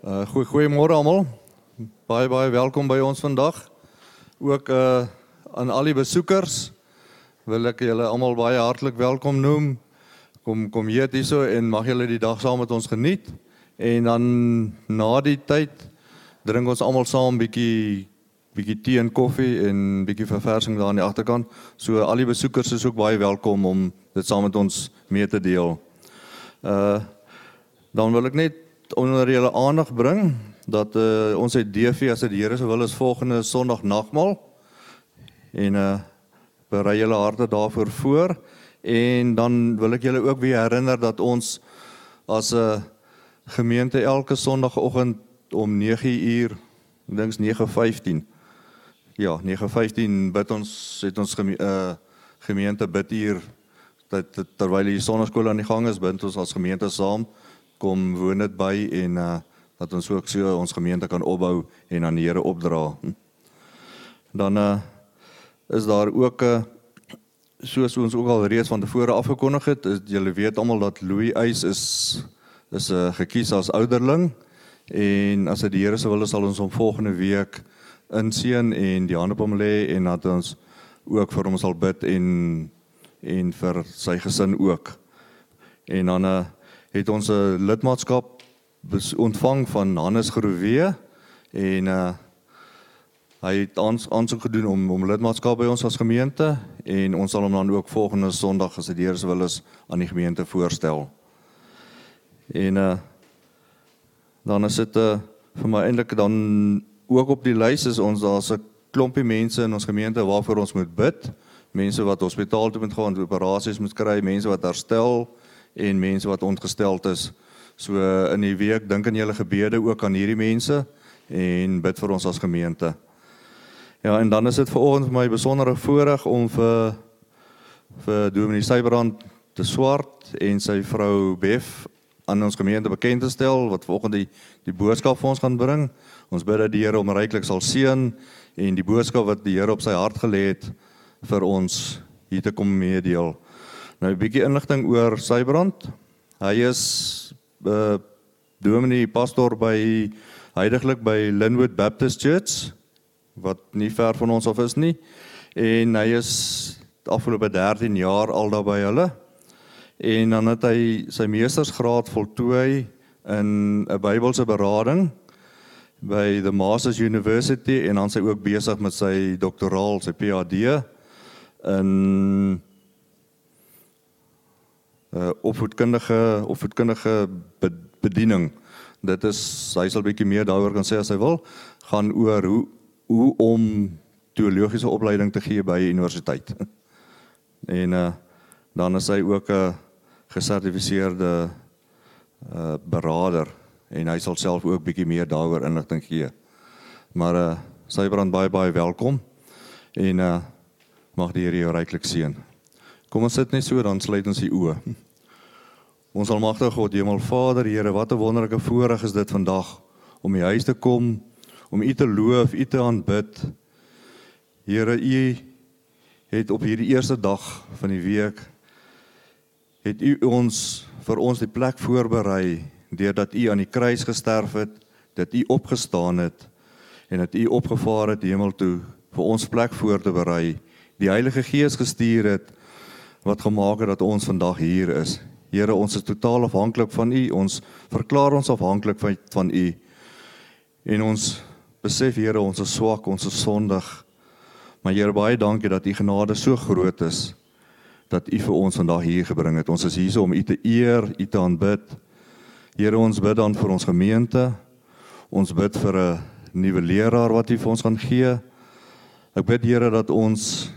Uh goeie goeiemôre almal. Baie baie welkom by ons vandag. Ook uh aan al die besoekers wil ek julle almal baie hartlik welkom noem. Kom kom hier hierso en mag julle die dag saam met ons geniet. En dan na die tyd drink ons almal saam bietjie bietjie tee en koffie en bietjie verversing daar aan die agterkant. So al die besoekers is ook baie welkom om dit saam met ons mee te deel. Uh dan wil ek net onder julle aandag bring dat uh, ons het DV as dit die Here se wil is volgende Sondag nagmaal. En uh berei julle harte daarvoor voor en dan wil ek julle ook weer herinner dat ons as 'n uh, gemeente elke Sondagoggend om 9uur, ek dink 9:15. Ja, 9:15 bid ons het ons geme, uh, gemeente bid hier dat terwyl die sonnaskool aan die gang is, bid ons as gemeente saam kom woon dit by en uh dat ons ook so ons gemeente kan opbou en aan die Here opdra. Dan uh is daar ook 'n uh, soos ons ook al reeds van tevore afgekondig het, julle weet almal dat Louis Eis is is 'n uh, gekies as ouderling en as dit die Here se wil is sal ons hom volgende week inseën en die hande op hom lê en dat ons ook vir hom sal bid en en vir sy gesin ook. En dan 'n uh, het ons 'n lidmaatskap ontvang van Hannes Groewe en uh hy het ons aansoek gedoen om om lidmaatskap by ons as gemeente en ons sal hom dan ook volgende Sondag as dit die Here se wil is aan die gemeente voorstel. En uh dan is dit uh vir my eintlik dan ook op die lys is ons daar's 'n klompie mense in ons gemeente waarvoor ons moet bid. Mense wat hospitaal toe moet gaan, operasies moet kry, mense wat herstel, en mense wat ontgesteld is. So in die week dink aan julle gebede ook aan hierdie mense en bid vir ons as gemeente. Ja, en dan is dit vir ons my besondere voorreg om vir vir Dominee Sybrand te swart en sy vrou Bef aan ons gemeente bekend te stel wat vanoggend die die boodskap vir ons gaan bring. Ons bid dat die Here hom ryklik sal seën en die boodskap wat die Here op sy hart gelê het vir ons hier te kom meedeel. Nou 'n bietjie inligting oor Sybrand. Hy is uh, dominee pastor by heidaglik by Linwood Baptist Church wat nie ver van ons af is nie en hy is afgelope 13 jaar al daar by hulle en dan het hy sy meestersgraad voltooi in 'n Bybelse berading by the Masters University en dan sy ook besig met sy doktoraal sy PhD in uh opvoedkundige opvoedkundige bediening. Dit is hy sal bietjie meer daaroor kan sê as hy wil gaan oor hoe hoe om teologiese opleiding te gee by 'n universiteit. En uh dan is hy ook 'n gesertifiseerde uh beraader en hy sal self ook bietjie meer daaroor inligting gee. Maar uh sy brand baie baie welkom en uh mag die Here jou ryklik seën. Kom ons sit net so dan sluit ons die oë. Ons almagtige God, Hemelvader, Here, wat 'n wonderlike voorreg is dit vandag om u huis te kom, om u te loof, u te aanbid. Here, u het op hierdie eerste dag van die week het u ons vir ons die plek voorberei deurdat u aan die kruis gesterf het, dat u opgestaan het en dat u opgevaar het hemel toe vir ons plek voor te berei, die Heilige Gees gestuur het wat gemaak het dat ons vandag hier is. Here, ons is totaal afhanklik van U. Ons verklaar ons afhanklik van van U. En ons besef Here, ons is swak, ons is sondig. Maar Here, baie dankie dat U genade so groot is dat U vir ons vandag hier gebring het. Ons is hier om U te eer, U te aanbid. Here, ons bid dan vir ons gemeente. Ons bid vir 'n nuwe leraar wat U vir ons gaan gee. Ek bid Here dat ons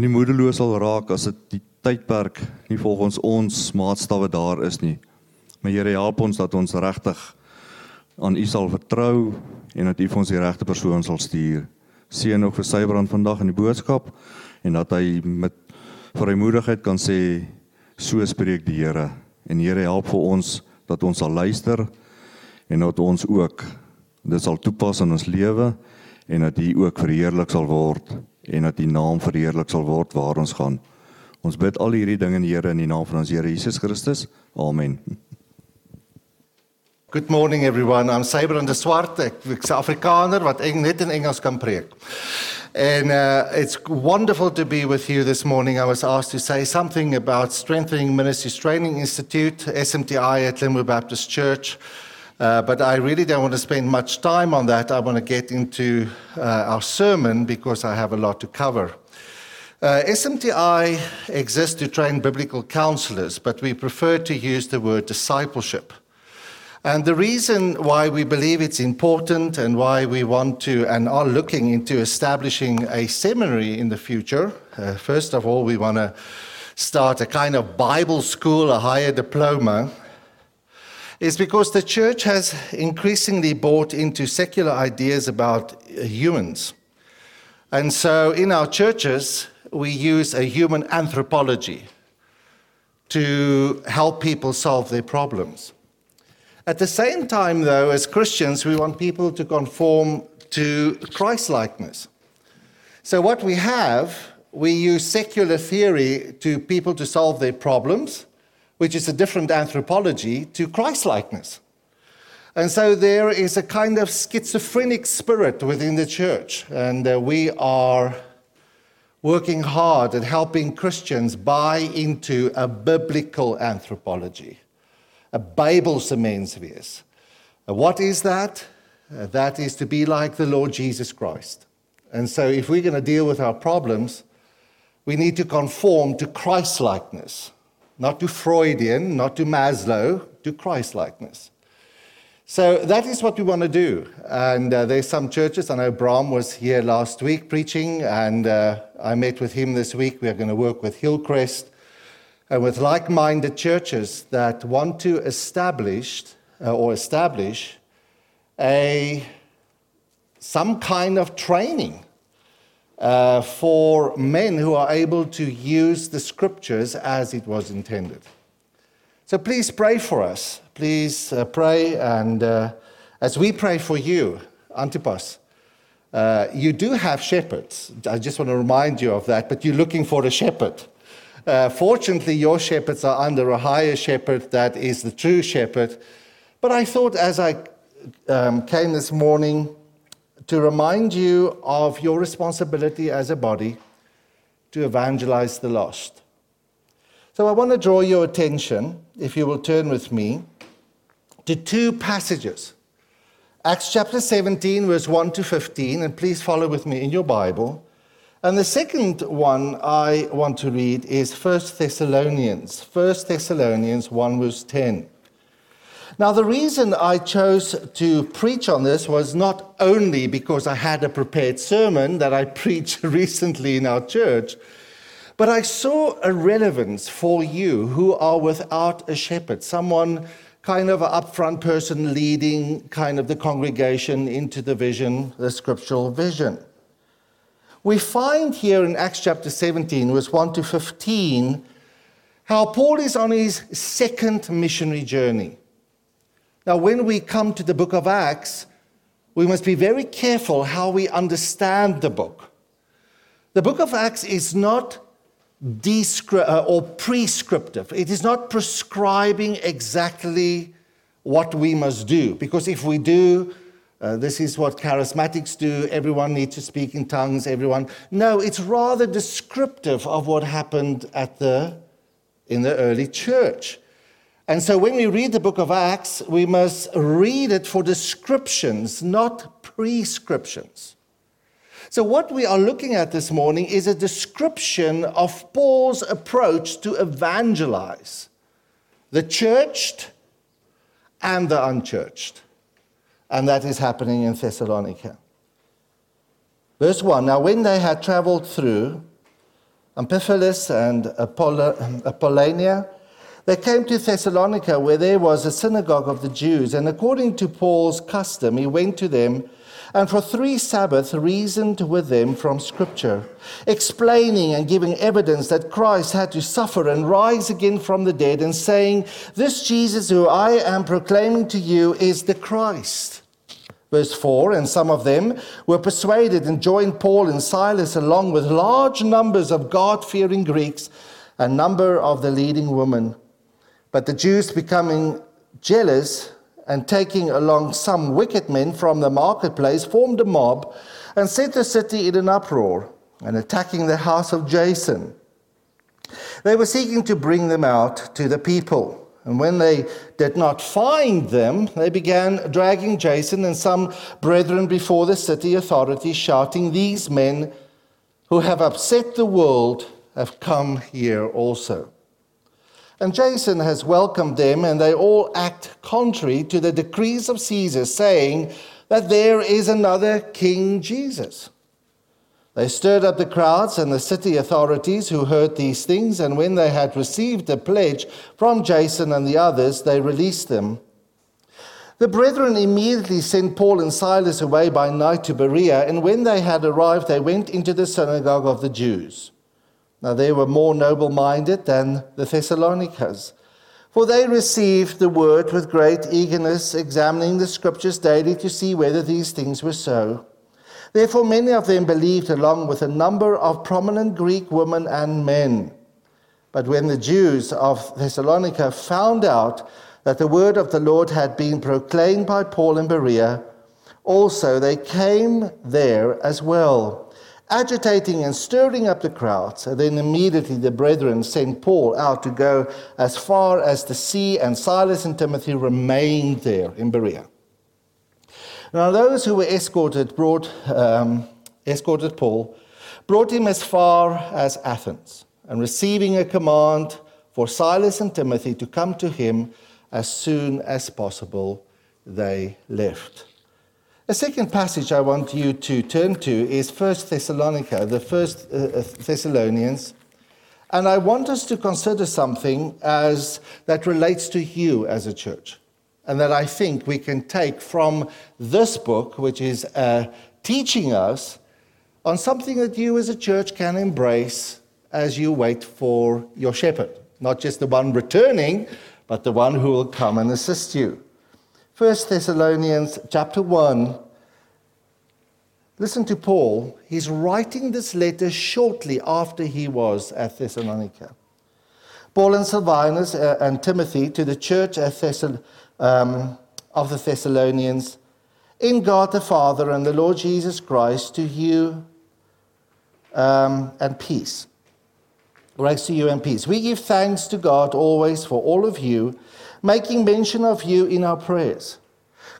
nie moedeloos sal raak as dit die tydperk nie volgens ons maatstawwe daar is nie. Maar Here help ons dat ons regtig aan U sal vertrou en dat U vir ons die regte persoon sal stuur. Seën ook vir sy brand vandag in die boodskap en dat hy met vrymoedigheid kan sê so spreek die Here. En Here help vir ons dat ons sal luister en dat ons ook dit sal toepas in ons lewe en dat U ook verheerlik sal word en dat U naam verheerlik sal word waar ons gaan. Ons bid al hierdie dinge in Here in die naam van ons Here Jesus Christus. Amen. Good morning everyone. I'm Cyber de Swart. Ek's 'n Afrikaner wat net in Engels kan preek. And uh, it's wonderful to be with you this morning. I was asked to say something about Strengthening Ministries Training Institute, SMTI at Linwood Baptist Church. Uh, but I really don't want to spend much time on that. I want to get into uh, our sermon because I have a lot to cover. Uh, SMTI exists to train biblical counselors, but we prefer to use the word discipleship. And the reason why we believe it's important and why we want to and are looking into establishing a seminary in the future, uh, first of all, we want to start a kind of Bible school, a higher diploma, is because the church has increasingly bought into secular ideas about humans. And so in our churches, we use a human anthropology to help people solve their problems. At the same time, though, as Christians, we want people to conform to Christ likeness. So, what we have, we use secular theory to people to solve their problems, which is a different anthropology, to Christ likeness. And so there is a kind of schizophrenic spirit within the church, and uh, we are working hard at helping Christians buy into a biblical anthropology. 'n Bybelse mens wees. What is that? Uh, that is to be like the Lord Jesus Christ. And so if we're going to deal with our problems, we need to conform to Christ likeness, not to Freudian, not to Maslow, to Christ likeness. So that is what we want to do. And uh, there's some churches, I know Bram was here last week preaching, and uh, I met with him this week. We are going to work with Hillcrest and with like minded churches that want to establish uh, or establish a, some kind of training uh, for men who are able to use the scriptures as it was intended. So please pray for us. Please uh, pray, and uh, as we pray for you, Antipas, uh, you do have shepherds. I just want to remind you of that, but you're looking for a shepherd. Uh, fortunately, your shepherds are under a higher shepherd that is the true shepherd. But I thought as I um, came this morning to remind you of your responsibility as a body to evangelize the lost. So I want to draw your attention, if you will turn with me, to two passages. Acts chapter 17, verse 1 to 15, and please follow with me in your Bible. And the second one I want to read is 1 Thessalonians, 1 Thessalonians 1 verse 10. Now, the reason I chose to preach on this was not only because I had a prepared sermon that I preached recently in our church, but I saw a relevance for you who are without a shepherd, someone kind of an upfront person leading kind of the congregation into the vision, the scriptural vision. We find here in Acts chapter 17, verse 1 to 15, how Paul is on his second missionary journey. Now, when we come to the book of Acts, we must be very careful how we understand the book. The book of Acts is not uh, or prescriptive, it is not prescribing exactly what we must do, because if we do, uh, this is what charismatics do. Everyone needs to speak in tongues. Everyone. No, it's rather descriptive of what happened at the, in the early church. And so when we read the book of Acts, we must read it for descriptions, not prescriptions. So, what we are looking at this morning is a description of Paul's approach to evangelize the churched and the unchurched and that is happening in Thessalonica. Verse 1 Now, when they had traveled through Amphipolis and Apollonia, they came to Thessalonica, where there was a synagogue of the Jews, and according to Paul's custom, he went to them and for three Sabbaths reasoned with them from Scripture, explaining and giving evidence that Christ had to suffer and rise again from the dead, and saying, This Jesus who I am proclaiming to you is the Christ. Verse 4 And some of them were persuaded and joined Paul and Silas along with large numbers of God fearing Greeks, a number of the leading women. But the Jews becoming jealous and taking along some wicked men from the marketplace, formed a mob and set the city in an uproar and attacking the house of Jason. They were seeking to bring them out to the people. And when they did not find them, they began dragging Jason and some brethren before the city authorities, shouting, These men who have upset the world have come here also. And Jason has welcomed them, and they all act contrary to the decrees of Caesar, saying that there is another King Jesus. They stirred up the crowds and the city authorities who heard these things, and when they had received a pledge from Jason and the others, they released them. The brethren immediately sent Paul and Silas away by night to Berea, and when they had arrived, they went into the synagogue of the Jews. Now they were more noble minded than the Thessalonians, for they received the word with great eagerness, examining the scriptures daily to see whether these things were so. Therefore, many of them believed, along with a number of prominent Greek women and men. But when the Jews of Thessalonica found out that the word of the Lord had been proclaimed by Paul in Berea, also they came there as well, agitating and stirring up the crowds. And then immediately the brethren sent Paul out to go as far as the sea, and Silas and Timothy remained there in Berea. Now, those who were escorted brought um, escorted Paul, brought him as far as Athens, and receiving a command for Silas and Timothy to come to him as soon as possible, they left. A second passage I want you to turn to is 1 Thessalonica, the first uh, uh, Thessalonians. And I want us to consider something as that relates to you as a church and that I think we can take from this book, which is uh, teaching us on something that you as a church can embrace as you wait for your shepherd. Not just the one returning, but the one who will come and assist you. 1 Thessalonians chapter 1. Listen to Paul. He's writing this letter shortly after he was at Thessalonica. Paul and Silvanus uh, and Timothy to the church at Thessalonica um, of the Thessalonians, in God the Father and the Lord Jesus Christ, to you um, and peace. Grace to you and peace. We give thanks to God always for all of you, making mention of you in our prayers,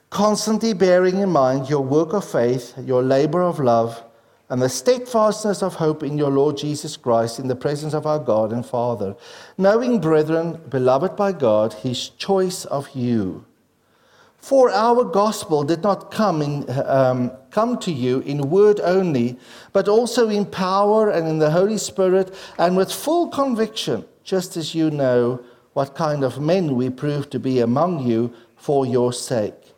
constantly bearing in mind your work of faith, your labor of love, and the steadfastness of hope in your Lord Jesus Christ in the presence of our God and Father, knowing, brethren, beloved by God, his choice of you. For our gospel did not come, in, um, come to you in word only, but also in power and in the Holy Spirit and with full conviction, just as you know what kind of men we proved to be among you for your sake.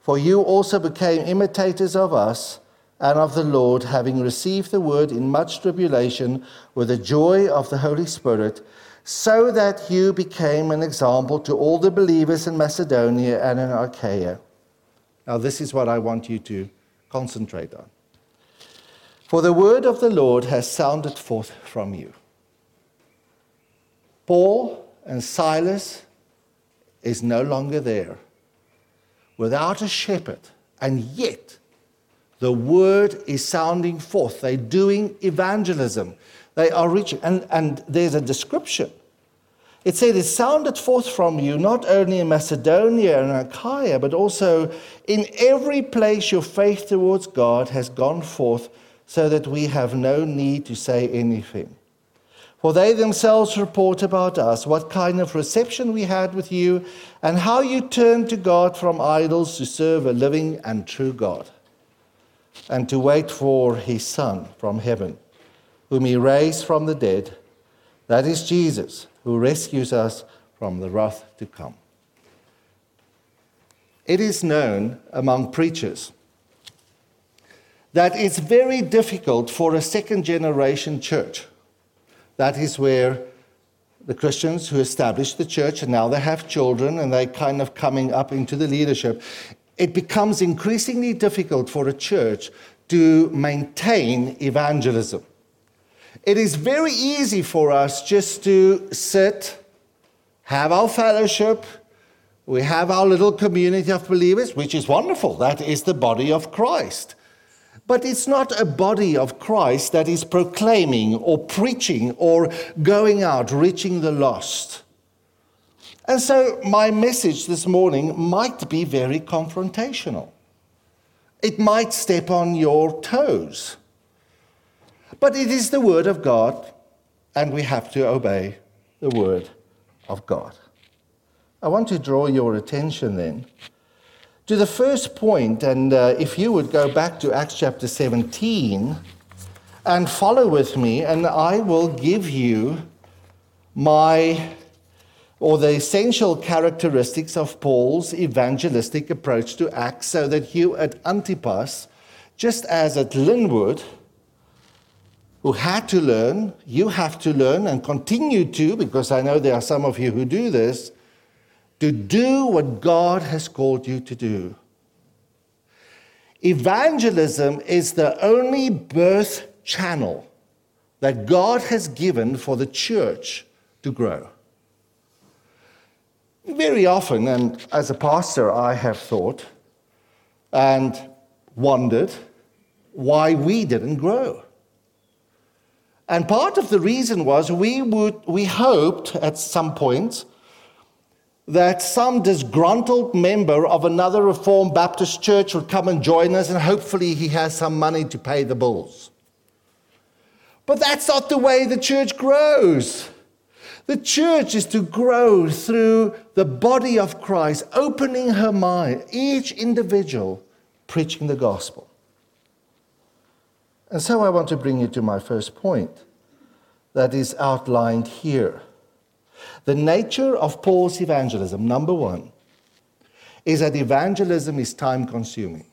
For you also became imitators of us and of the Lord, having received the word in much tribulation with the joy of the Holy Spirit, so that you became an example to all the believers in Macedonia and in Achaia. Now, this is what I want you to concentrate on. For the word of the Lord has sounded forth from you. Paul and Silas is no longer there, without a shepherd, and yet the word is sounding forth. They're doing evangelism. They are reaching. And, and there's a description. It said it sounded forth from you not only in Macedonia and Achaia, but also in every place your faith towards God has gone forth, so that we have no need to say anything. For they themselves report about us what kind of reception we had with you, and how you turned to God from idols to serve a living and true God and to wait for his Son from heaven, whom he raised from the dead. That is Jesus, who rescues us from the wrath to come. It is known among preachers that it's very difficult for a second generation church. That is where the Christians who established the church and now they have children and they're kind of coming up into the leadership it becomes increasingly difficult for a church to maintain evangelism. It is very easy for us just to sit, have our fellowship, We have our little community of believers, which is wonderful. That is the body of Christ. But it's not a body of Christ that is proclaiming or preaching or going out, reaching the lost. And so my message this morning might be very confrontational. It might step on your toes. But it is the Word of God, and we have to obey the Word of God. I want to draw your attention then to the first point, and uh, if you would go back to Acts chapter 17 and follow with me, and I will give you my or the essential characteristics of Paul's evangelistic approach to Acts so that you at Antipas, just as at Linwood, who had to learn, you have to learn and continue to, because I know there are some of you who do this, to do what God has called you to do. Evangelism is the only birth channel that God has given for the church to grow. Very often, and as a pastor, I have thought and wondered why we didn't grow. And part of the reason was we, would, we hoped at some point that some disgruntled member of another Reformed Baptist church would come and join us, and hopefully he has some money to pay the bills. But that's not the way the church grows. The church is to grow through the body of Christ, opening her mind, each individual preaching the gospel. And so I want to bring you to my first point that is outlined here. The nature of Paul's evangelism, number one, is that evangelism is time consuming.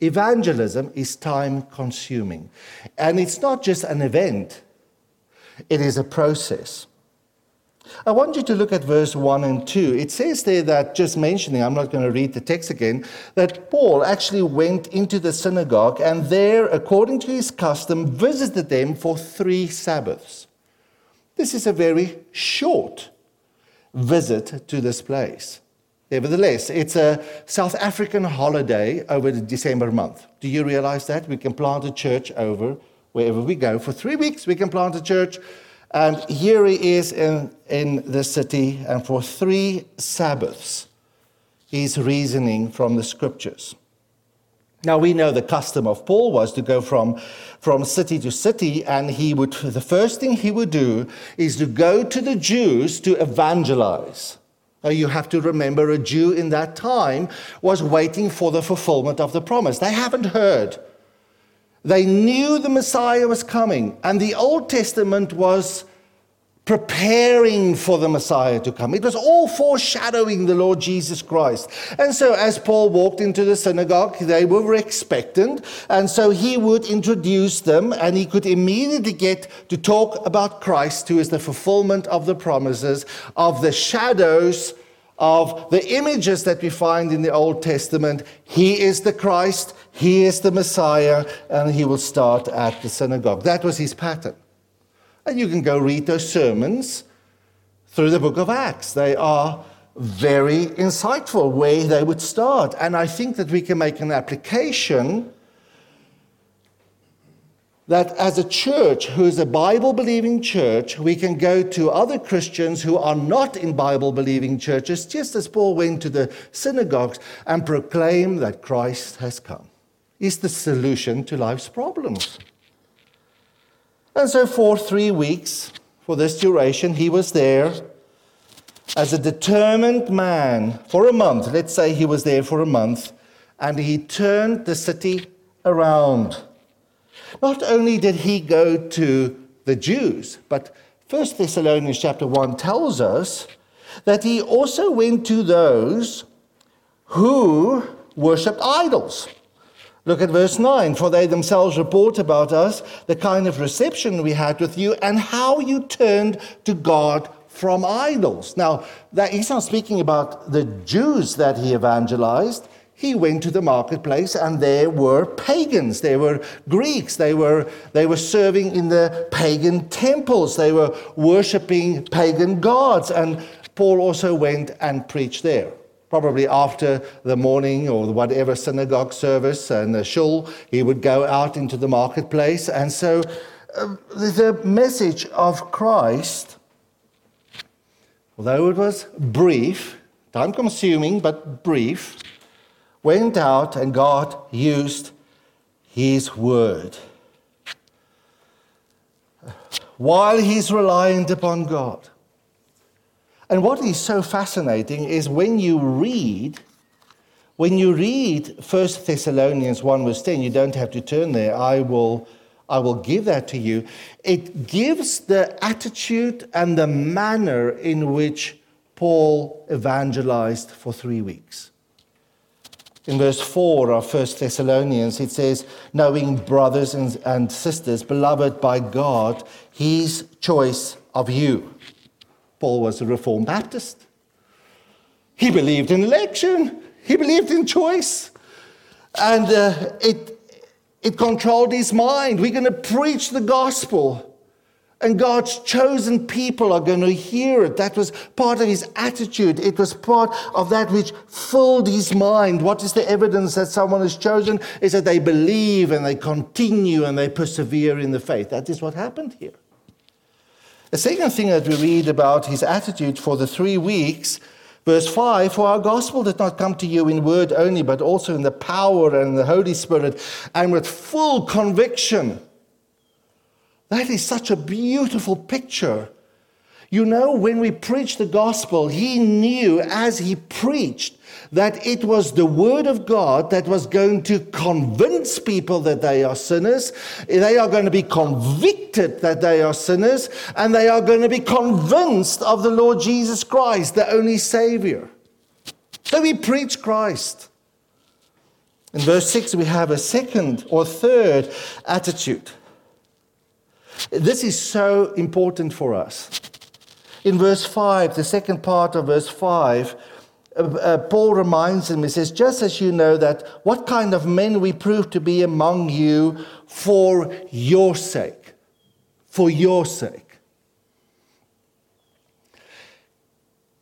Evangelism is time consuming. And it's not just an event, it is a process. I want you to look at verse 1 and 2. It says there that, just mentioning, I'm not going to read the text again, that Paul actually went into the synagogue and there, according to his custom, visited them for three Sabbaths. This is a very short visit to this place. Nevertheless, it's a South African holiday over the December month. Do you realize that? We can plant a church over wherever we go. For three weeks, we can plant a church and here he is in, in the city, and for three Sabbaths, he's reasoning from the scriptures. Now we know the custom of Paul was to go from, from city to city, and he would the first thing he would do is to go to the Jews to evangelize. Now you have to remember a Jew in that time was waiting for the fulfillment of the promise. They haven't heard they knew the Messiah was coming, and the Old Testament was preparing for the Messiah to come. It was all foreshadowing the Lord Jesus Christ. And so, as Paul walked into the synagogue, they were expectant. And so, he would introduce them, and he could immediately get to talk about Christ, who is the fulfillment of the promises, of the shadows of the images that we find in the Old Testament. He is the Christ, He is the Messiah, and He will start at the synagogue. That was His pattern. And you can go read those sermons through the book of Acts. They are very insightful where they would start. And I think that we can make an application that as a church who is a Bible believing church, we can go to other Christians who are not in Bible believing churches, just as Paul went to the synagogues and proclaim that Christ has come. Is the solution to life's problems. And so, for three weeks, for this duration, he was there as a determined man for a month. Let's say he was there for a month, and he turned the city around. Not only did he go to the Jews, but 1 Thessalonians chapter 1 tells us that he also went to those who worshipped idols. Look at verse 9. For they themselves report about us the kind of reception we had with you and how you turned to God from idols. Now, that, he's not speaking about the Jews that he evangelized. He went to the marketplace and there were pagans. There were greeks. They were they were serving in the pagan temples. They were worshiping pagan gods. And paul also went and preached there probably after the morning or whatever synagogue service and the shul, he would go out into the marketplace. And so uh, the message of Christ, although it was brief, time consuming, but brief, went out and God used his word. While he's reliant upon God. And what is so fascinating is when you read, when you read 1 Thessalonians 1 verse 10, you don't have to turn there. I will, I will give that to you. It gives the attitude and the manner in which Paul evangelized for three weeks. In verse 4 of 1 Thessalonians, it says, Knowing brothers and, and sisters, beloved by God, his choice of you Paul was a Reformed Baptist. He believed in election, he believed in choice. And uh, it, it controlled his mind. We're going to preach the gospel. And God's chosen people are going to hear it. That was part of his attitude. It was part of that which filled his mind. What is the evidence that someone is chosen? Is that they believe and they continue and they persevere in the faith. That is what happened here. The second thing that we read about his attitude for the three weeks, verse 5 For our gospel did not come to you in word only, but also in the power and the Holy Spirit, and with full conviction. That is such a beautiful picture. You know, when we preach the gospel, he knew as he preached that it was the word of God that was going to convince people that they are sinners. They are going to be convicted that they are sinners, and they are going to be convinced of the Lord Jesus Christ, the only Savior. So we preach Christ. In verse 6, we have a second or third attitude. This is so important for us. In verse 5, the second part of verse 5, uh, uh, Paul reminds him, he says, just as you know that what kind of men we prove to be among you for your sake. For your sake.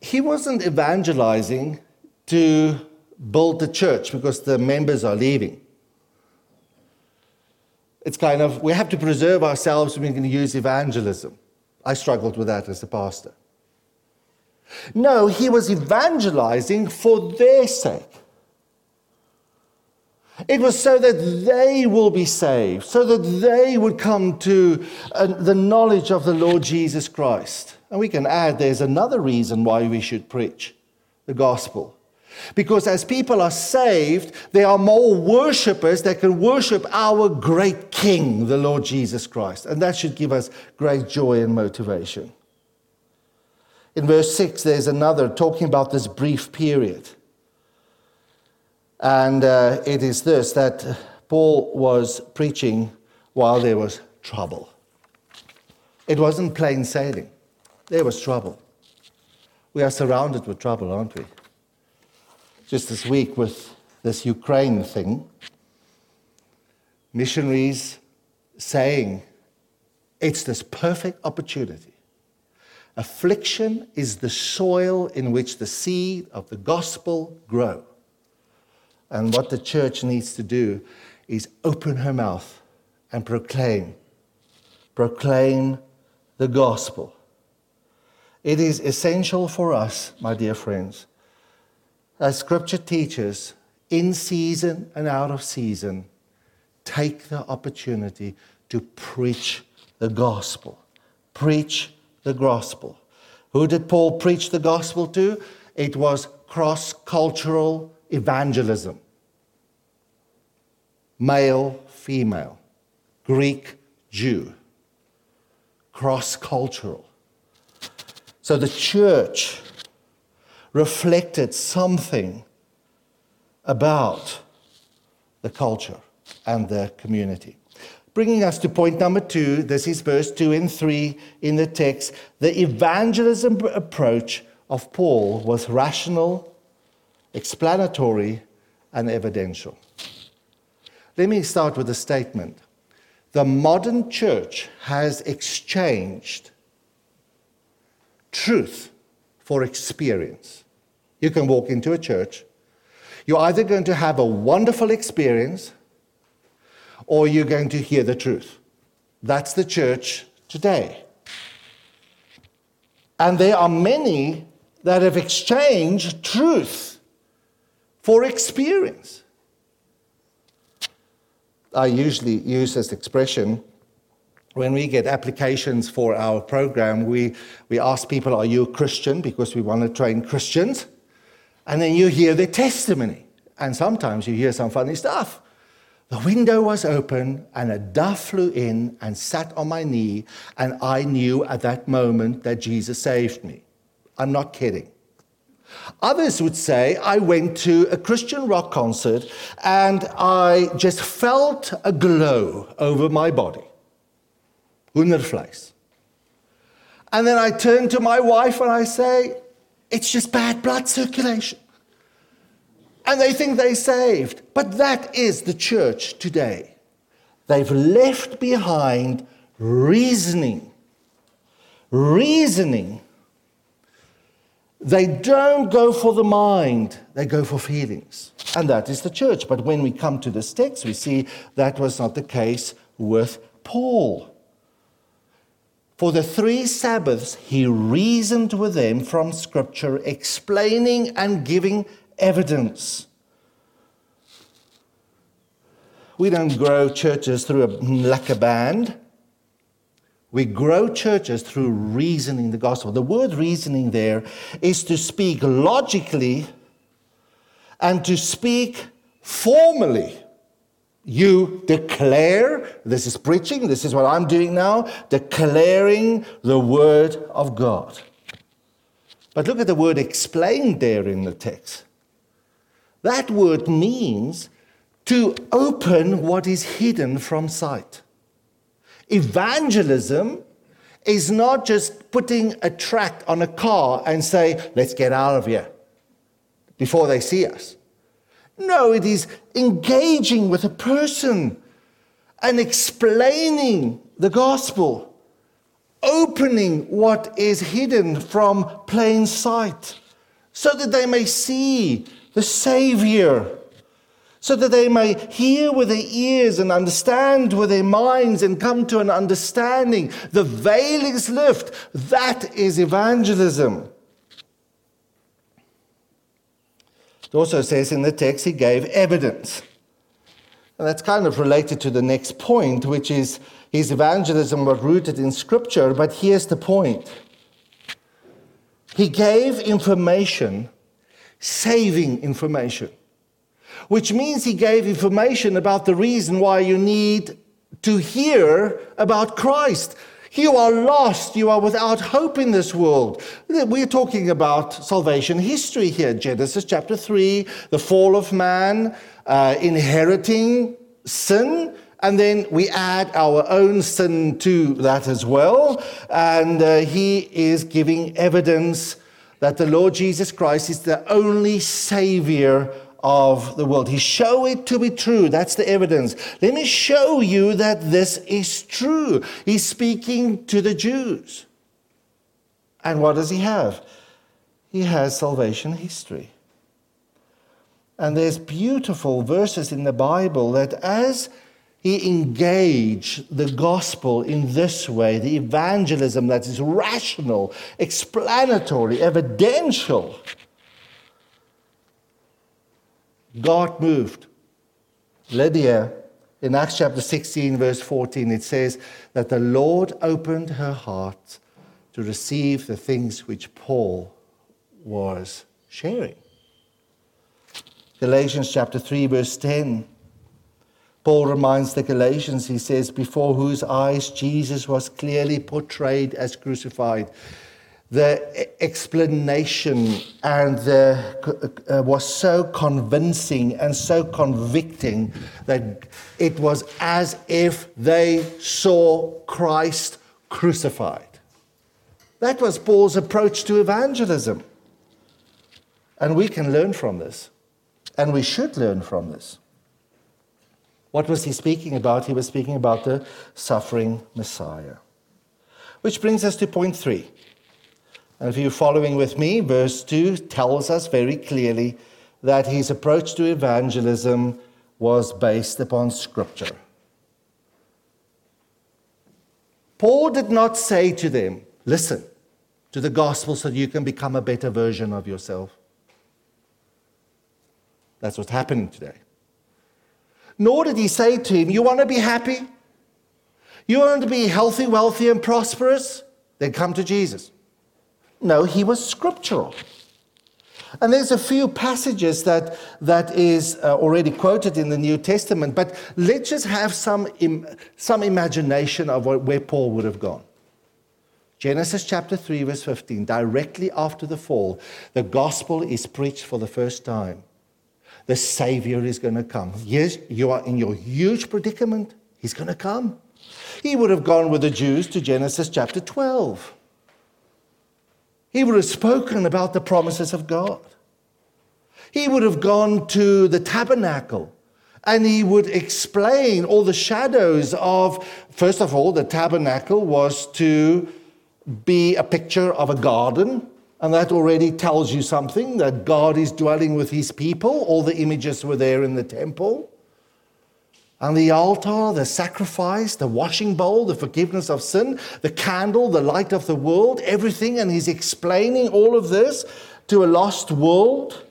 He wasn't evangelizing to build the church because the members are leaving. It's kind of, we have to preserve ourselves when we're going to use evangelism. I struggled with that as a pastor. No, he was evangelizing for their sake. It was so that they will be saved, so that they would come to uh, the knowledge of the Lord Jesus Christ. And we can add there's another reason why we should preach the gospel. Because as people are saved, there are more worshippers that can worship our great King, the Lord Jesus Christ. And that should give us great joy and motivation. In verse 6, there's another talking about this brief period. And uh, it is this that Paul was preaching while there was trouble. It wasn't plain sailing, there was trouble. We are surrounded with trouble, aren't we? Just this week with this Ukraine thing, missionaries saying it's this perfect opportunity Affliction is the soil in which the seed of the gospel grow. And what the church needs to do is open her mouth and proclaim, proclaim the gospel. It is essential for us, my dear friends, as scripture teaches, in season and out of season, take the opportunity to preach the gospel. Preach the gospel. Who did Paul preach the gospel to? It was cross cultural evangelism male, female, Greek, Jew, cross cultural. So the church reflected something about the culture and the community. Bringing us to point number two, this is verse 2 and 3 in the text. The evangelism approach of Paul was rational, explanatory, and evidential. Let me start with a statement. The modern church has exchanged truth for experience. You can walk into a church. You're either going to have a wonderful experience or you're going to hear the truth. That's the church today. And there are many that have exchanged truth for experience. I usually use this expression when we get applications for our program, we, we ask people, Are you a Christian? because we want to train Christians. And then you hear their testimony. And sometimes you hear some funny stuff. The window was open, and a dove flew in and sat on my knee, and I knew at that moment that Jesus saved me. I'm not kidding. Others would say, I went to a Christian rock concert and I just felt a glow over my body. Hoendervleis. And then I turn to my wife and I say, it's just bad blood circulation. And they think they're saved. But that is the church today. They've left behind reasoning. Reasoning. They don't go for the mind, they go for feelings. And that is the church. But when we come to this text, we see that was not the case with Paul. For the three Sabbaths, he reasoned with them from Scripture, explaining and giving evidence. We don't grow churches through a lacquer band. We grow churches through reasoning the gospel. The word reasoning there is to speak logically and to speak formally. You declare, this is preaching, this is what I'm doing now, declaring the word of God. But look at the word explained there in the text. That word means to open what is hidden from sight. Evangelism is not just putting a tract on a car and say, let's get out of here before they see us. No, it is engaging with a person and explaining the gospel, opening what is hidden from plain sight, so that they may see the Savior, so that they may hear with their ears and understand with their minds and come to an understanding. The veil is lifted. That is evangelism. It also says in the text he gave evidence. And that's kind of related to the next point, which is his evangelism was rooted in Scripture. But here's the point he gave information, saving information, which means he gave information about the reason why you need to hear about Christ. You are lost. You are without hope in this world. We're talking about salvation history here. Genesis chapter 3, the fall of man, uh, inheriting sin. And then we add our own sin to that as well. And uh, he is giving evidence that the Lord Jesus Christ is the only Savior of the world. He show it to be true. That's the evidence. Let me show you that this is true. He's speaking to the Jews. And what does he have? He has salvation history. And there's beautiful verses in the Bible that as he engaged the gospel in this way, the evangelism that is rational, explanatory, evidential, God moved. Lydia, in Acts chapter 16, verse 14, it says that the Lord opened her heart to receive the things which Paul was sharing. Galatians chapter 3, verse 10. Paul reminds the Galatians, he says, before whose eyes Jesus was clearly portrayed as crucified the explanation and the, uh, was so convincing and so convicting that it was as if they saw Christ crucified. That was Paul's approach to evangelism. And we can learn from this. And we should learn from this. What was he speaking about? He was speaking about the suffering Messiah. Which brings us to point three And if you're following with me, verse 2 tells us very clearly that his approach to evangelism was based upon Scripture. Paul did not say to them, Listen to the gospel so you can become a better version of yourself. That's what's happening today. Nor did he say to him, You want to be happy? You want to be healthy, wealthy, and prosperous? Then come to Jesus. No, he was scriptural. And there's a few passages that, that is uh, already quoted in the New Testament, but let's just have some, Im- some imagination of what, where Paul would have gone. Genesis chapter 3, verse 15, directly after the fall, the gospel is preached for the first time. The Savior is going to come. Yes, you are in your huge predicament. He's going to come. He would have gone with the Jews to Genesis chapter 12. He would have spoken about the promises of God. He would have gone to the tabernacle and he would explain all the shadows of, first of all, the tabernacle was to be a picture of a garden. And that already tells you something that God is dwelling with his people. All the images were there in the temple. And the altar, the sacrifice, the washing bowl, the forgiveness of sin, the candle, the light of the world, everything. And he's explaining all of this to a lost world.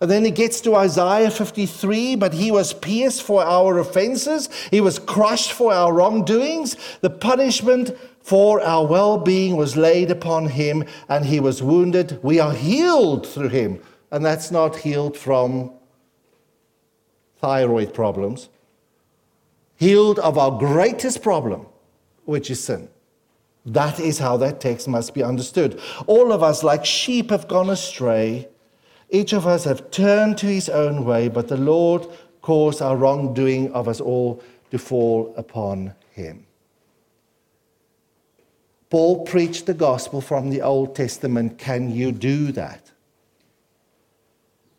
And then he gets to Isaiah 53 but he was pierced for our offenses, he was crushed for our wrongdoings. The punishment for our well being was laid upon him, and he was wounded. We are healed through him. And that's not healed from thyroid problems healed of our greatest problem, which is sin. That is how that text must be understood. All of us, like sheep, have gone astray. Each of us have turned to his own way, but the Lord caused our wrongdoing of us all to fall upon him. Paul preached the gospel from the Old Testament. Can you do that?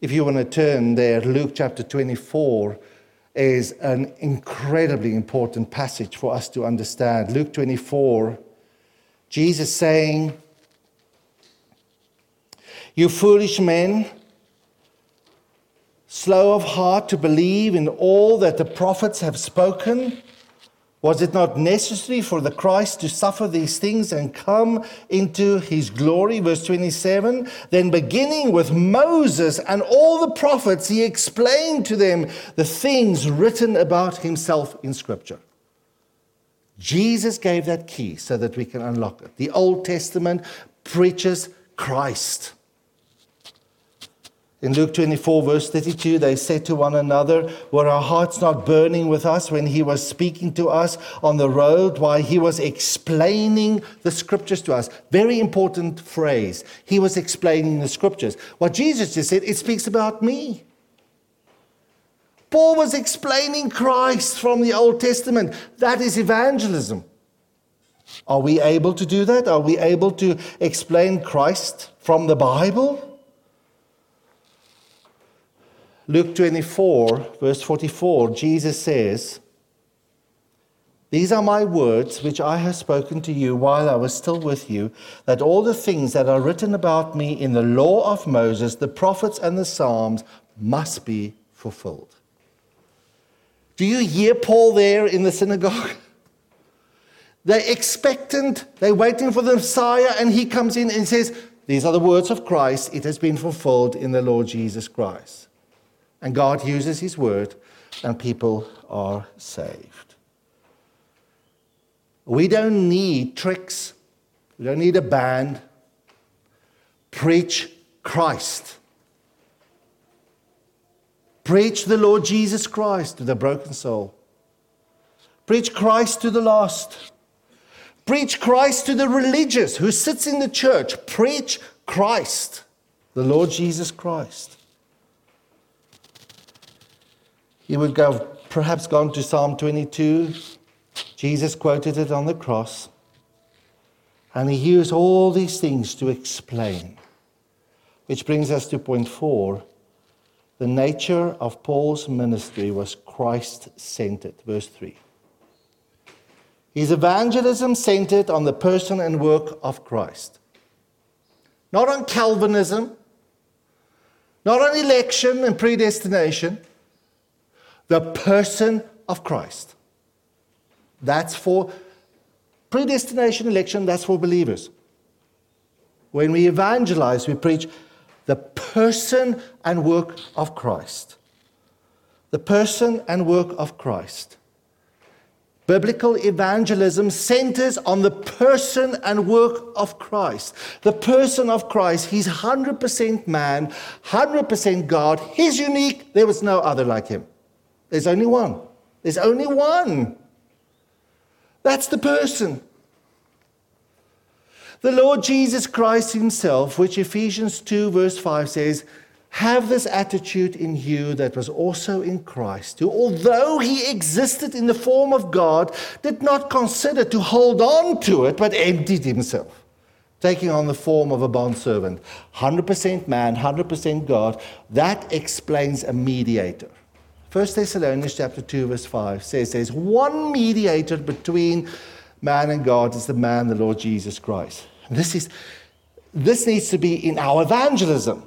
If you want to turn there, Luke chapter 24 is an incredibly important passage for us to understand. Luke 24, Jesus saying, You foolish men, slow of heart to believe in all that the prophets have spoken. Was it not necessary for the Christ to suffer these things and come into his glory? Verse 27. Then, beginning with Moses and all the prophets, he explained to them the things written about himself in Scripture. Jesus gave that key so that we can unlock it. The Old Testament preaches Christ. In Luke 24, verse 32, they said to one another, Were our hearts not burning with us when he was speaking to us on the road while he was explaining the scriptures to us? Very important phrase. He was explaining the scriptures. What Jesus just said, it speaks about me. Paul was explaining Christ from the Old Testament. That is evangelism. Are we able to do that? Are we able to explain Christ from the Bible? Luke 24, verse 44, Jesus says, These are my words which I have spoken to you while I was still with you, that all the things that are written about me in the law of Moses, the prophets, and the Psalms must be fulfilled. Do you hear Paul there in the synagogue? They're expectant, they're waiting for the Messiah, and he comes in and says, These are the words of Christ, it has been fulfilled in the Lord Jesus Christ. And God uses His word, and people are saved. We don't need tricks, we don't need a band. Preach Christ. Preach the Lord Jesus Christ to the broken soul. Preach Christ to the lost. Preach Christ to the religious who sits in the church. Preach Christ, the Lord Jesus Christ. He would go, perhaps gone to Psalm 22. Jesus quoted it on the cross. And he used all these things to explain. Which brings us to point four. The nature of Paul's ministry was Christ centered. Verse 3. His evangelism centered on the person and work of Christ. not on Calvinism, not on election and predestination, the person of Christ. That's for predestination, election, that's for believers. When we evangelize, we preach the person and work of Christ. The person and work of Christ. Biblical evangelism centers on the person and work of Christ. The person of Christ, he's 100% man, 100% God. He's unique. There was no other like him. There's only one. There's only one. That's the person. The Lord Jesus Christ Himself, which Ephesians 2, verse 5 says, have this attitude in you that was also in Christ, who, although he existed in the form of God, did not consider to hold on to it, but emptied himself, taking on the form of a bondservant. 100% man, 100% God. That explains a mediator. 1 Thessalonians chapter 2, verse 5 says there's one mediator between man and God, is the man, the Lord Jesus Christ. This, is, this needs to be in our evangelism.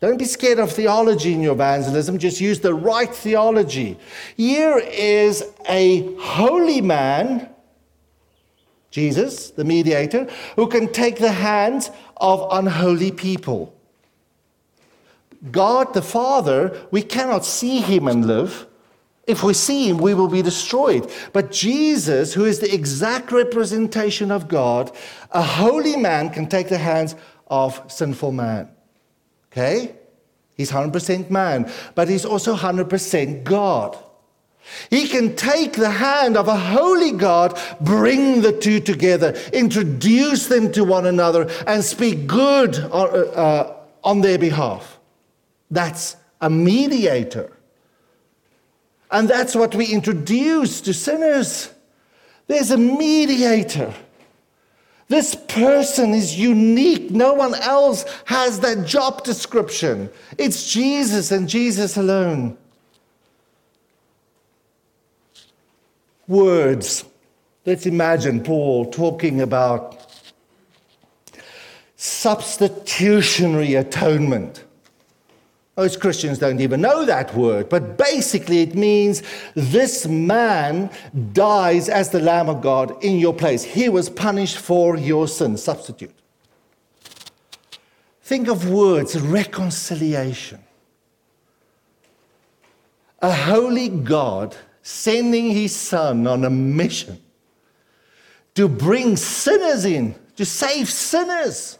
Don't be scared of theology in your evangelism, just use the right theology. Here is a holy man, Jesus, the mediator, who can take the hands of unholy people. God the Father, we cannot see him and live. If we see him, we will be destroyed. But Jesus, who is the exact representation of God, a holy man can take the hands of sinful man. Okay? He's 100% man, but he's also 100% God. He can take the hand of a holy God, bring the two together, introduce them to one another, and speak good on, uh, uh, on their behalf. That's a mediator. And that's what we introduce to sinners. There's a mediator. This person is unique. No one else has that job description. It's Jesus and Jesus alone. Words. Let's imagine Paul talking about substitutionary atonement. Most Christians don't even know that word, but basically it means this man dies as the Lamb of God in your place. He was punished for your sin, substitute. Think of words reconciliation. A holy God sending his son on a mission to bring sinners in, to save sinners,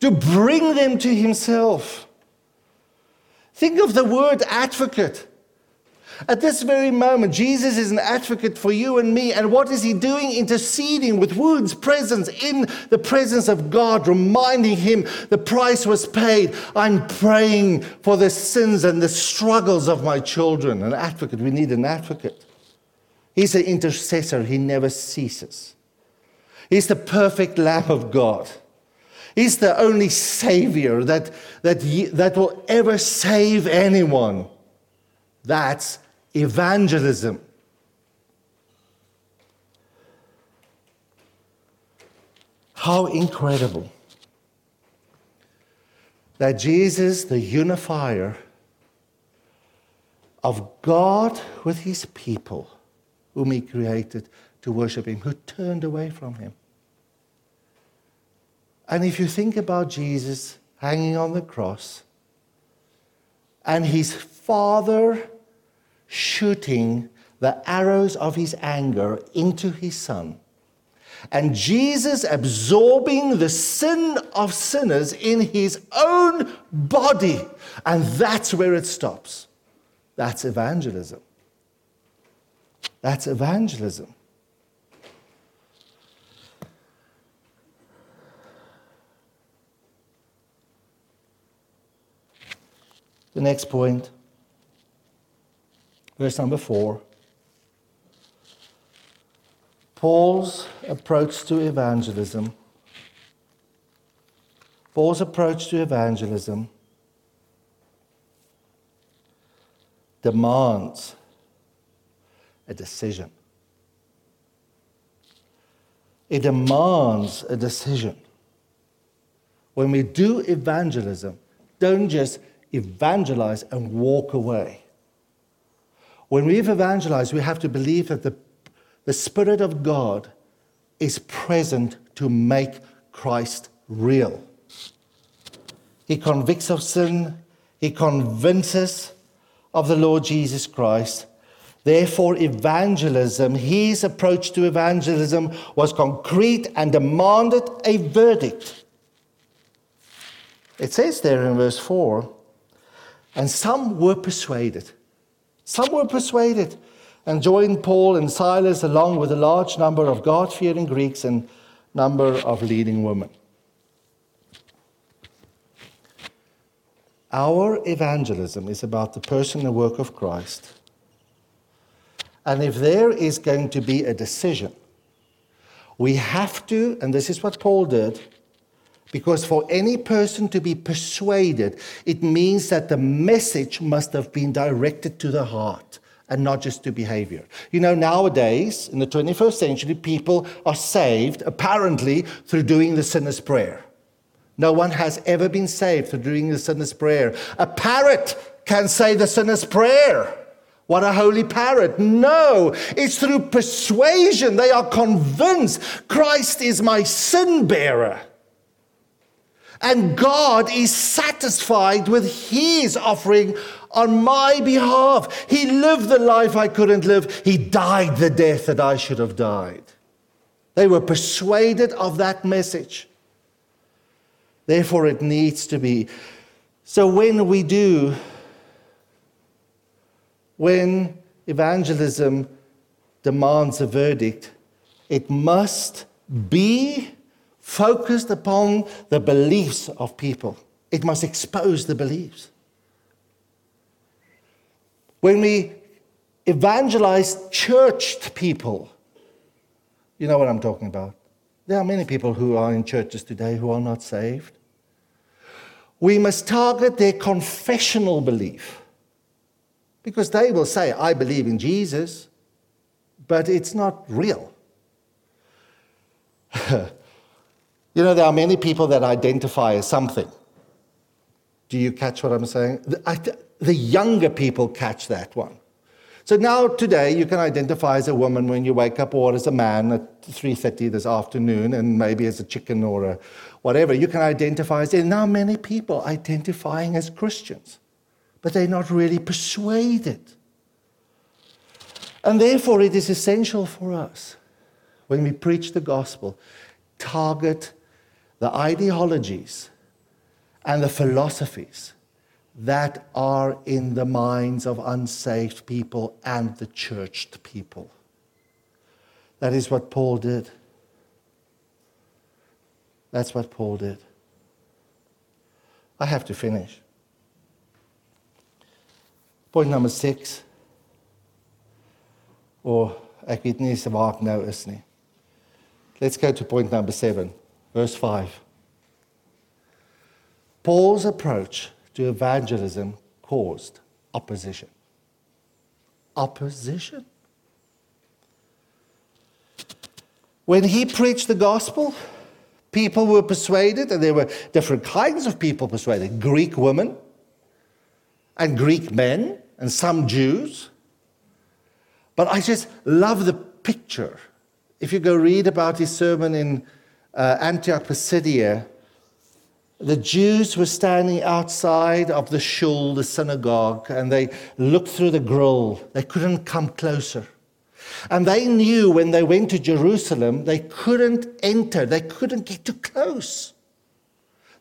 to bring them to himself. Think of the word advocate. At this very moment, Jesus is an advocate for you and me. And what is he doing? Interceding with wounds, presence in the presence of God, reminding him the price was paid. I'm praying for the sins and the struggles of my children. An advocate, we need an advocate. He's an intercessor, he never ceases. He's the perfect Lamb of God. He's the only Savior that, that, that will ever save anyone. That's evangelism. How incredible that Jesus, the unifier of God with his people, whom he created to worship him, who turned away from him. And if you think about Jesus hanging on the cross and his father shooting the arrows of his anger into his son, and Jesus absorbing the sin of sinners in his own body, and that's where it stops. That's evangelism. That's evangelism. The next point, verse number four. Paul's approach to evangelism. Paul's approach to evangelism demands a decision. It demands a decision. when we do evangelism, don't just evangelize and walk away. When we've evangelized, we have to believe that the, the Spirit of God is present to make Christ real. He convicts of sin, He convinces of the Lord Jesus Christ. Therefore, evangelism, his approach to evangelism was concrete and demanded a verdict. It says there in verse 4 and some were persuaded. Some were persuaded and joined Paul and Silas along with a large number of God fearing Greeks and number of leading women. Our evangelism is about the person and work of Christ. And if there is going to be a decision, we have to, and this is what Paul did, because for any person to be persuaded, it means that the message must have been directed to the heart and not just to behavior. You know, nowadays, in the 21st century, people are saved apparently through doing the sinner's prayer. No one has ever been saved through doing the sinner's prayer. A parrot can say the sinner's prayer. What a holy parrot. No, it's through persuasion. They are convinced Christ is my sin bearer. And God is satisfied with His offering on my behalf. He lived the life I couldn't live, He died the death that I should have died. They were persuaded of that message. Therefore, it needs to be. So, when we do, when evangelism demands a verdict, it must be focused upon the beliefs of people. It must expose the beliefs. When we evangelize churched people, you know what I'm talking about. There are many people who are in churches today who are not saved. We must target their confessional belief because they will say, I believe in Jesus, but it's not real. You know, there are many people that identify as something. Do you catch what I'm saying? The, the younger people catch that one. So now today you can identify as a woman when you wake up or as a man at 3:30 this afternoon and maybe as a chicken or a whatever. You can identify as there are now many people identifying as Christians, but they're not really persuaded. And therefore it is essential for us when we preach the gospel target the ideologies and the philosophies that are in the minds of unsaved people and the churched people. That is what Paul did. That's what Paul did. I have to finish. Point number six. Oh, or nie. Let's go to point number 7. Verse 5. Paul's approach to evangelism caused opposition. Opposition. When he preached the gospel, people were persuaded, and there were different kinds of people persuaded Greek women and Greek men, and some Jews. But I just love the picture. If you go read about his sermon in uh, Antioch Pisidia, the Jews were standing outside of the shul, the synagogue, and they looked through the grill. They couldn't come closer. And they knew when they went to Jerusalem, they couldn't enter, they couldn't get too close.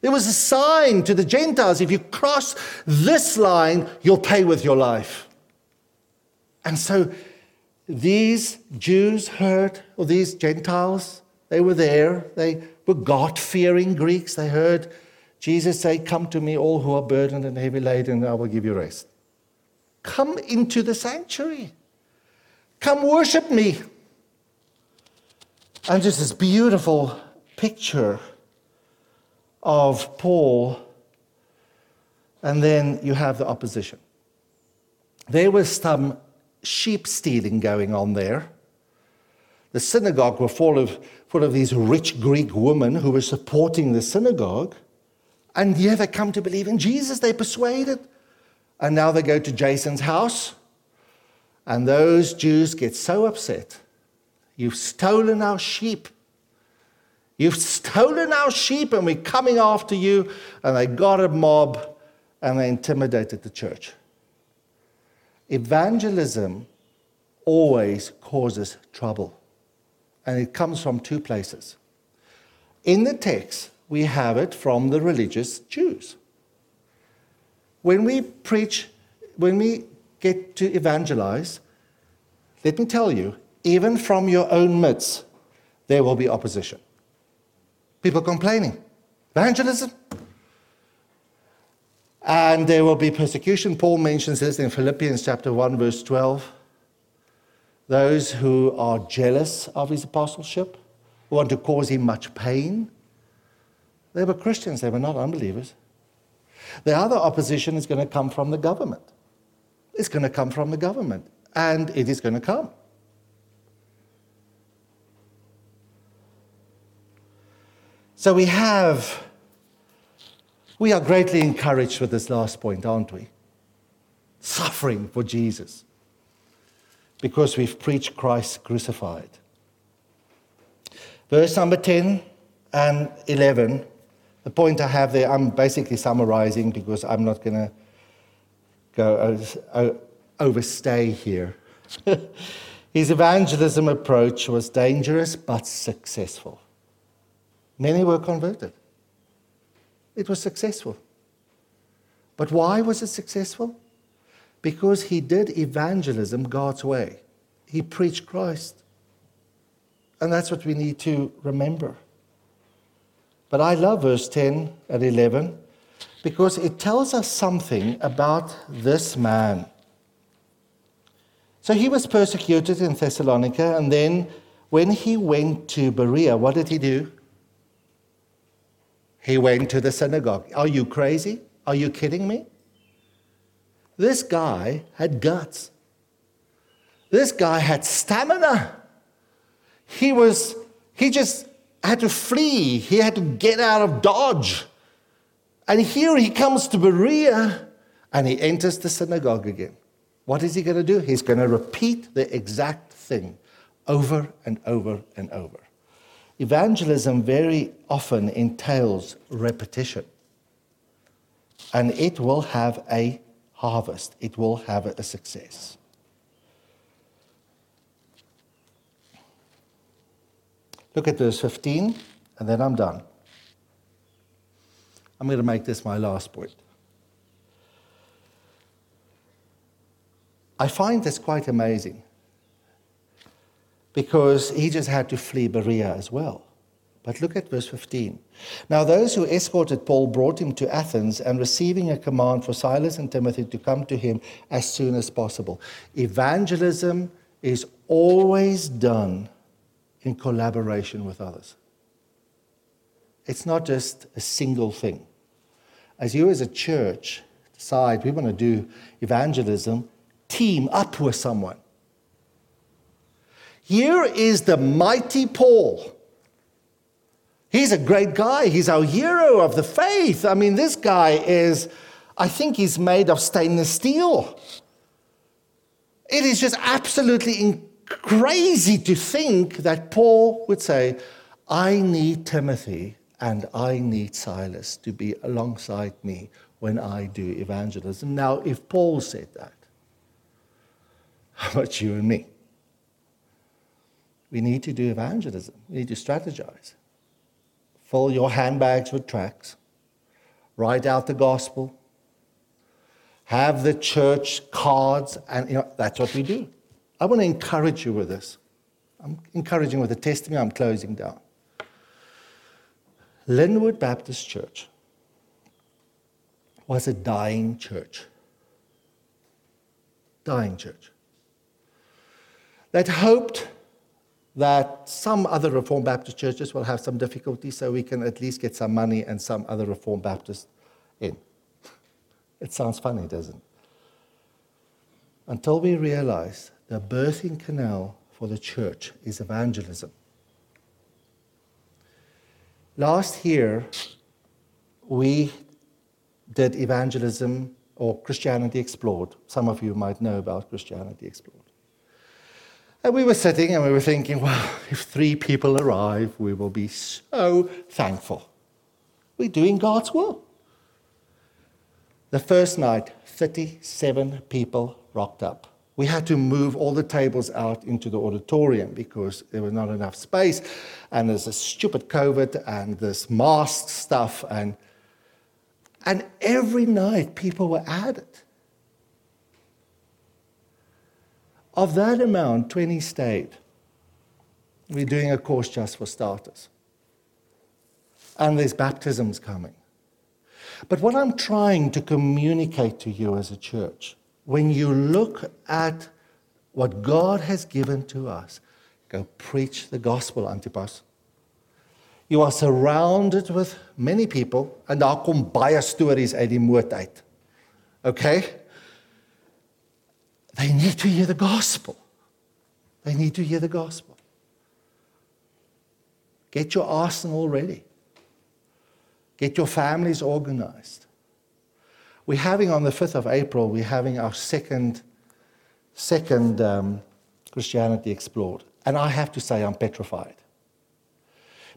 There was a sign to the Gentiles if you cross this line, you'll pay with your life. And so these Jews heard, or these Gentiles, they were there. They were God fearing Greeks. They heard Jesus say, Come to me, all who are burdened and heavy laden, and I will give you rest. Come into the sanctuary. Come worship me. And just this beautiful picture of Paul. And then you have the opposition. There was some sheep stealing going on there. The synagogue were full of, full of these rich Greek women who were supporting the synagogue. And here they come to believe in Jesus. They're persuaded. And now they go to Jason's house. And those Jews get so upset. You've stolen our sheep. You've stolen our sheep, and we're coming after you. And they got a mob and they intimidated the church. Evangelism always causes trouble, and it comes from two places. In the text, we have it from the religious Jews. When we preach, when we get to evangelize, let me tell you, even from your own midst, there will be opposition. People complaining. Evangelism? And there will be persecution. Paul mentions this in Philippians chapter 1, verse 12. Those who are jealous of his apostleship, who want to cause him much pain, they were Christians, they were not unbelievers. The other opposition is going to come from the government. It's going to come from the government, and it is going to come. So we have, we are greatly encouraged with this last point, aren't we? Suffering for Jesus because we've preached Christ crucified. Verse number 10 and 11 the point I have there, I'm basically summarizing because I'm not going to go uh, uh, overstay here. His evangelism approach was dangerous but successful. Many were converted. It was successful. But why was it successful? Because he did evangelism God's way. He preached Christ. And that's what we need to remember. But I love verse 10 and 11 because it tells us something about this man. So he was persecuted in Thessalonica, and then when he went to Berea, what did he do? He went to the synagogue. Are you crazy? Are you kidding me? This guy had guts. This guy had stamina. He was, he just had to flee, he had to get out of Dodge. And here he comes to Berea and he enters the synagogue again. What is he going to do? He's going to repeat the exact thing over and over and over. Evangelism very often entails repetition. And it will have a harvest, it will have a success. Look at verse 15, and then I'm done. I'm going to make this my last point. I find this quite amazing because he just had to flee Berea as well. But look at verse 15. Now, those who escorted Paul brought him to Athens and receiving a command for Silas and Timothy to come to him as soon as possible. Evangelism is always done in collaboration with others. It's not just a single thing. As you as a church decide we want to do evangelism, team up with someone. Here is the mighty Paul. He's a great guy. He's our hero of the faith. I mean, this guy is, I think he's made of stainless steel. It is just absolutely crazy to think that Paul would say, I need Timothy and I need Silas to be alongside me when I do evangelism. Now, if Paul said that, how about you and me? We need to do evangelism. We need to strategize. Fill your handbags with tracts. Write out the gospel. Have the church cards, and you know, that's what we do. I want to encourage you with this. I'm encouraging with the testimony. I'm closing down. Linwood Baptist Church was a dying church. Dying church. That hoped that some other Reformed Baptist churches will have some difficulty so we can at least get some money and some other Reformed Baptists in. It sounds funny, doesn't it? Until we realize the birthing canal for the church is evangelism. Last year, we did evangelism or Christianity Explored. Some of you might know about Christianity Explored. And we were sitting and we were thinking, well, if three people arrive, we will be so thankful. We're doing God's will. The first night, 37 people rocked up. We had to move all the tables out into the auditorium because there was not enough space. And there's a stupid COVID and this mask stuff. And, and every night, people were added. Of that amount, 20 stayed. We're doing a course just for starters. And there's baptisms coming. But what I'm trying to communicate to you as a church, when you look at what God has given to us, go preach the gospel, Antipas. You are surrounded with many people, and daar kom baie stories uit die uit. Okay? They need to hear the gospel. They need to hear the gospel. Get your arsenal ready. Get your families organized. We're having on the 5th of April, we're having our second, second um, Christianity Explored. And I have to say, I'm petrified.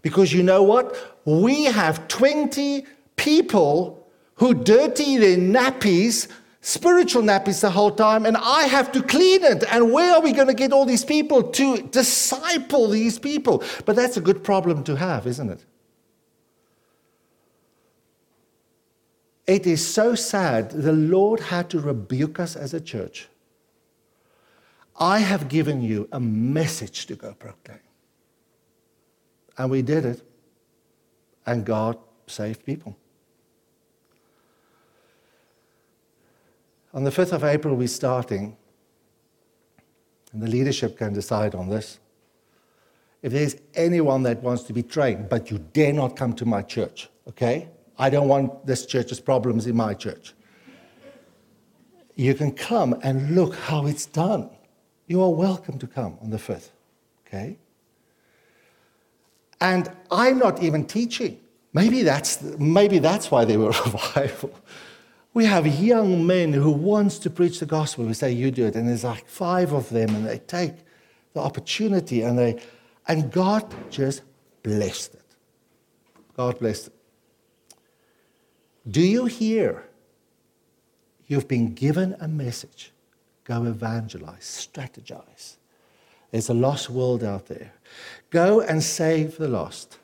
Because you know what? We have 20 people who dirty their nappies, spiritual nappies, the whole time, and I have to clean it. And where are we going to get all these people to disciple these people? But that's a good problem to have, isn't it? It is so sad. The Lord had to rebuke us as a church. I have given you a message to go proclaim. And we did it. And God saved people. On the 5th of April, we're starting. And the leadership can decide on this. If there's anyone that wants to be trained, but you dare not come to my church, okay? I don't want this church's problems in my church. You can come and look how it's done. You are welcome to come on the 5th. Okay? And I'm not even teaching. Maybe that's, maybe that's why they were revival. We have young men who wants to preach the gospel. We say, you do it. And there's like five of them, and they take the opportunity, and, they, and God just blessed it. God blessed it. Do you hear? You've been given a message. Go evangelize, strategize. There's a lost world out there. Go and save the lost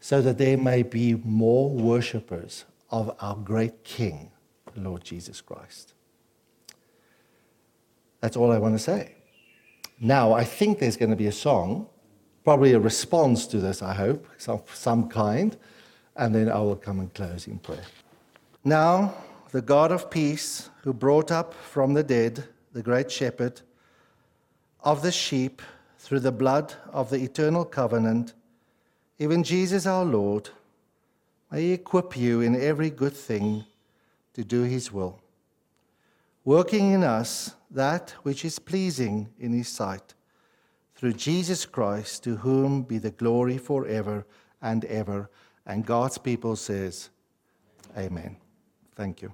so that there may be more worshippers of our great King, Lord Jesus Christ. That's all I want to say. Now, I think there's going to be a song, probably a response to this, I hope, some, some kind and then I will come and close in prayer. Now, the God of peace, who brought up from the dead the great shepherd of the sheep through the blood of the eternal covenant, even Jesus our Lord, may he equip you in every good thing to do his will, working in us that which is pleasing in his sight, through Jesus Christ, to whom be the glory forever and ever. And God's people says, Amen. Thank you.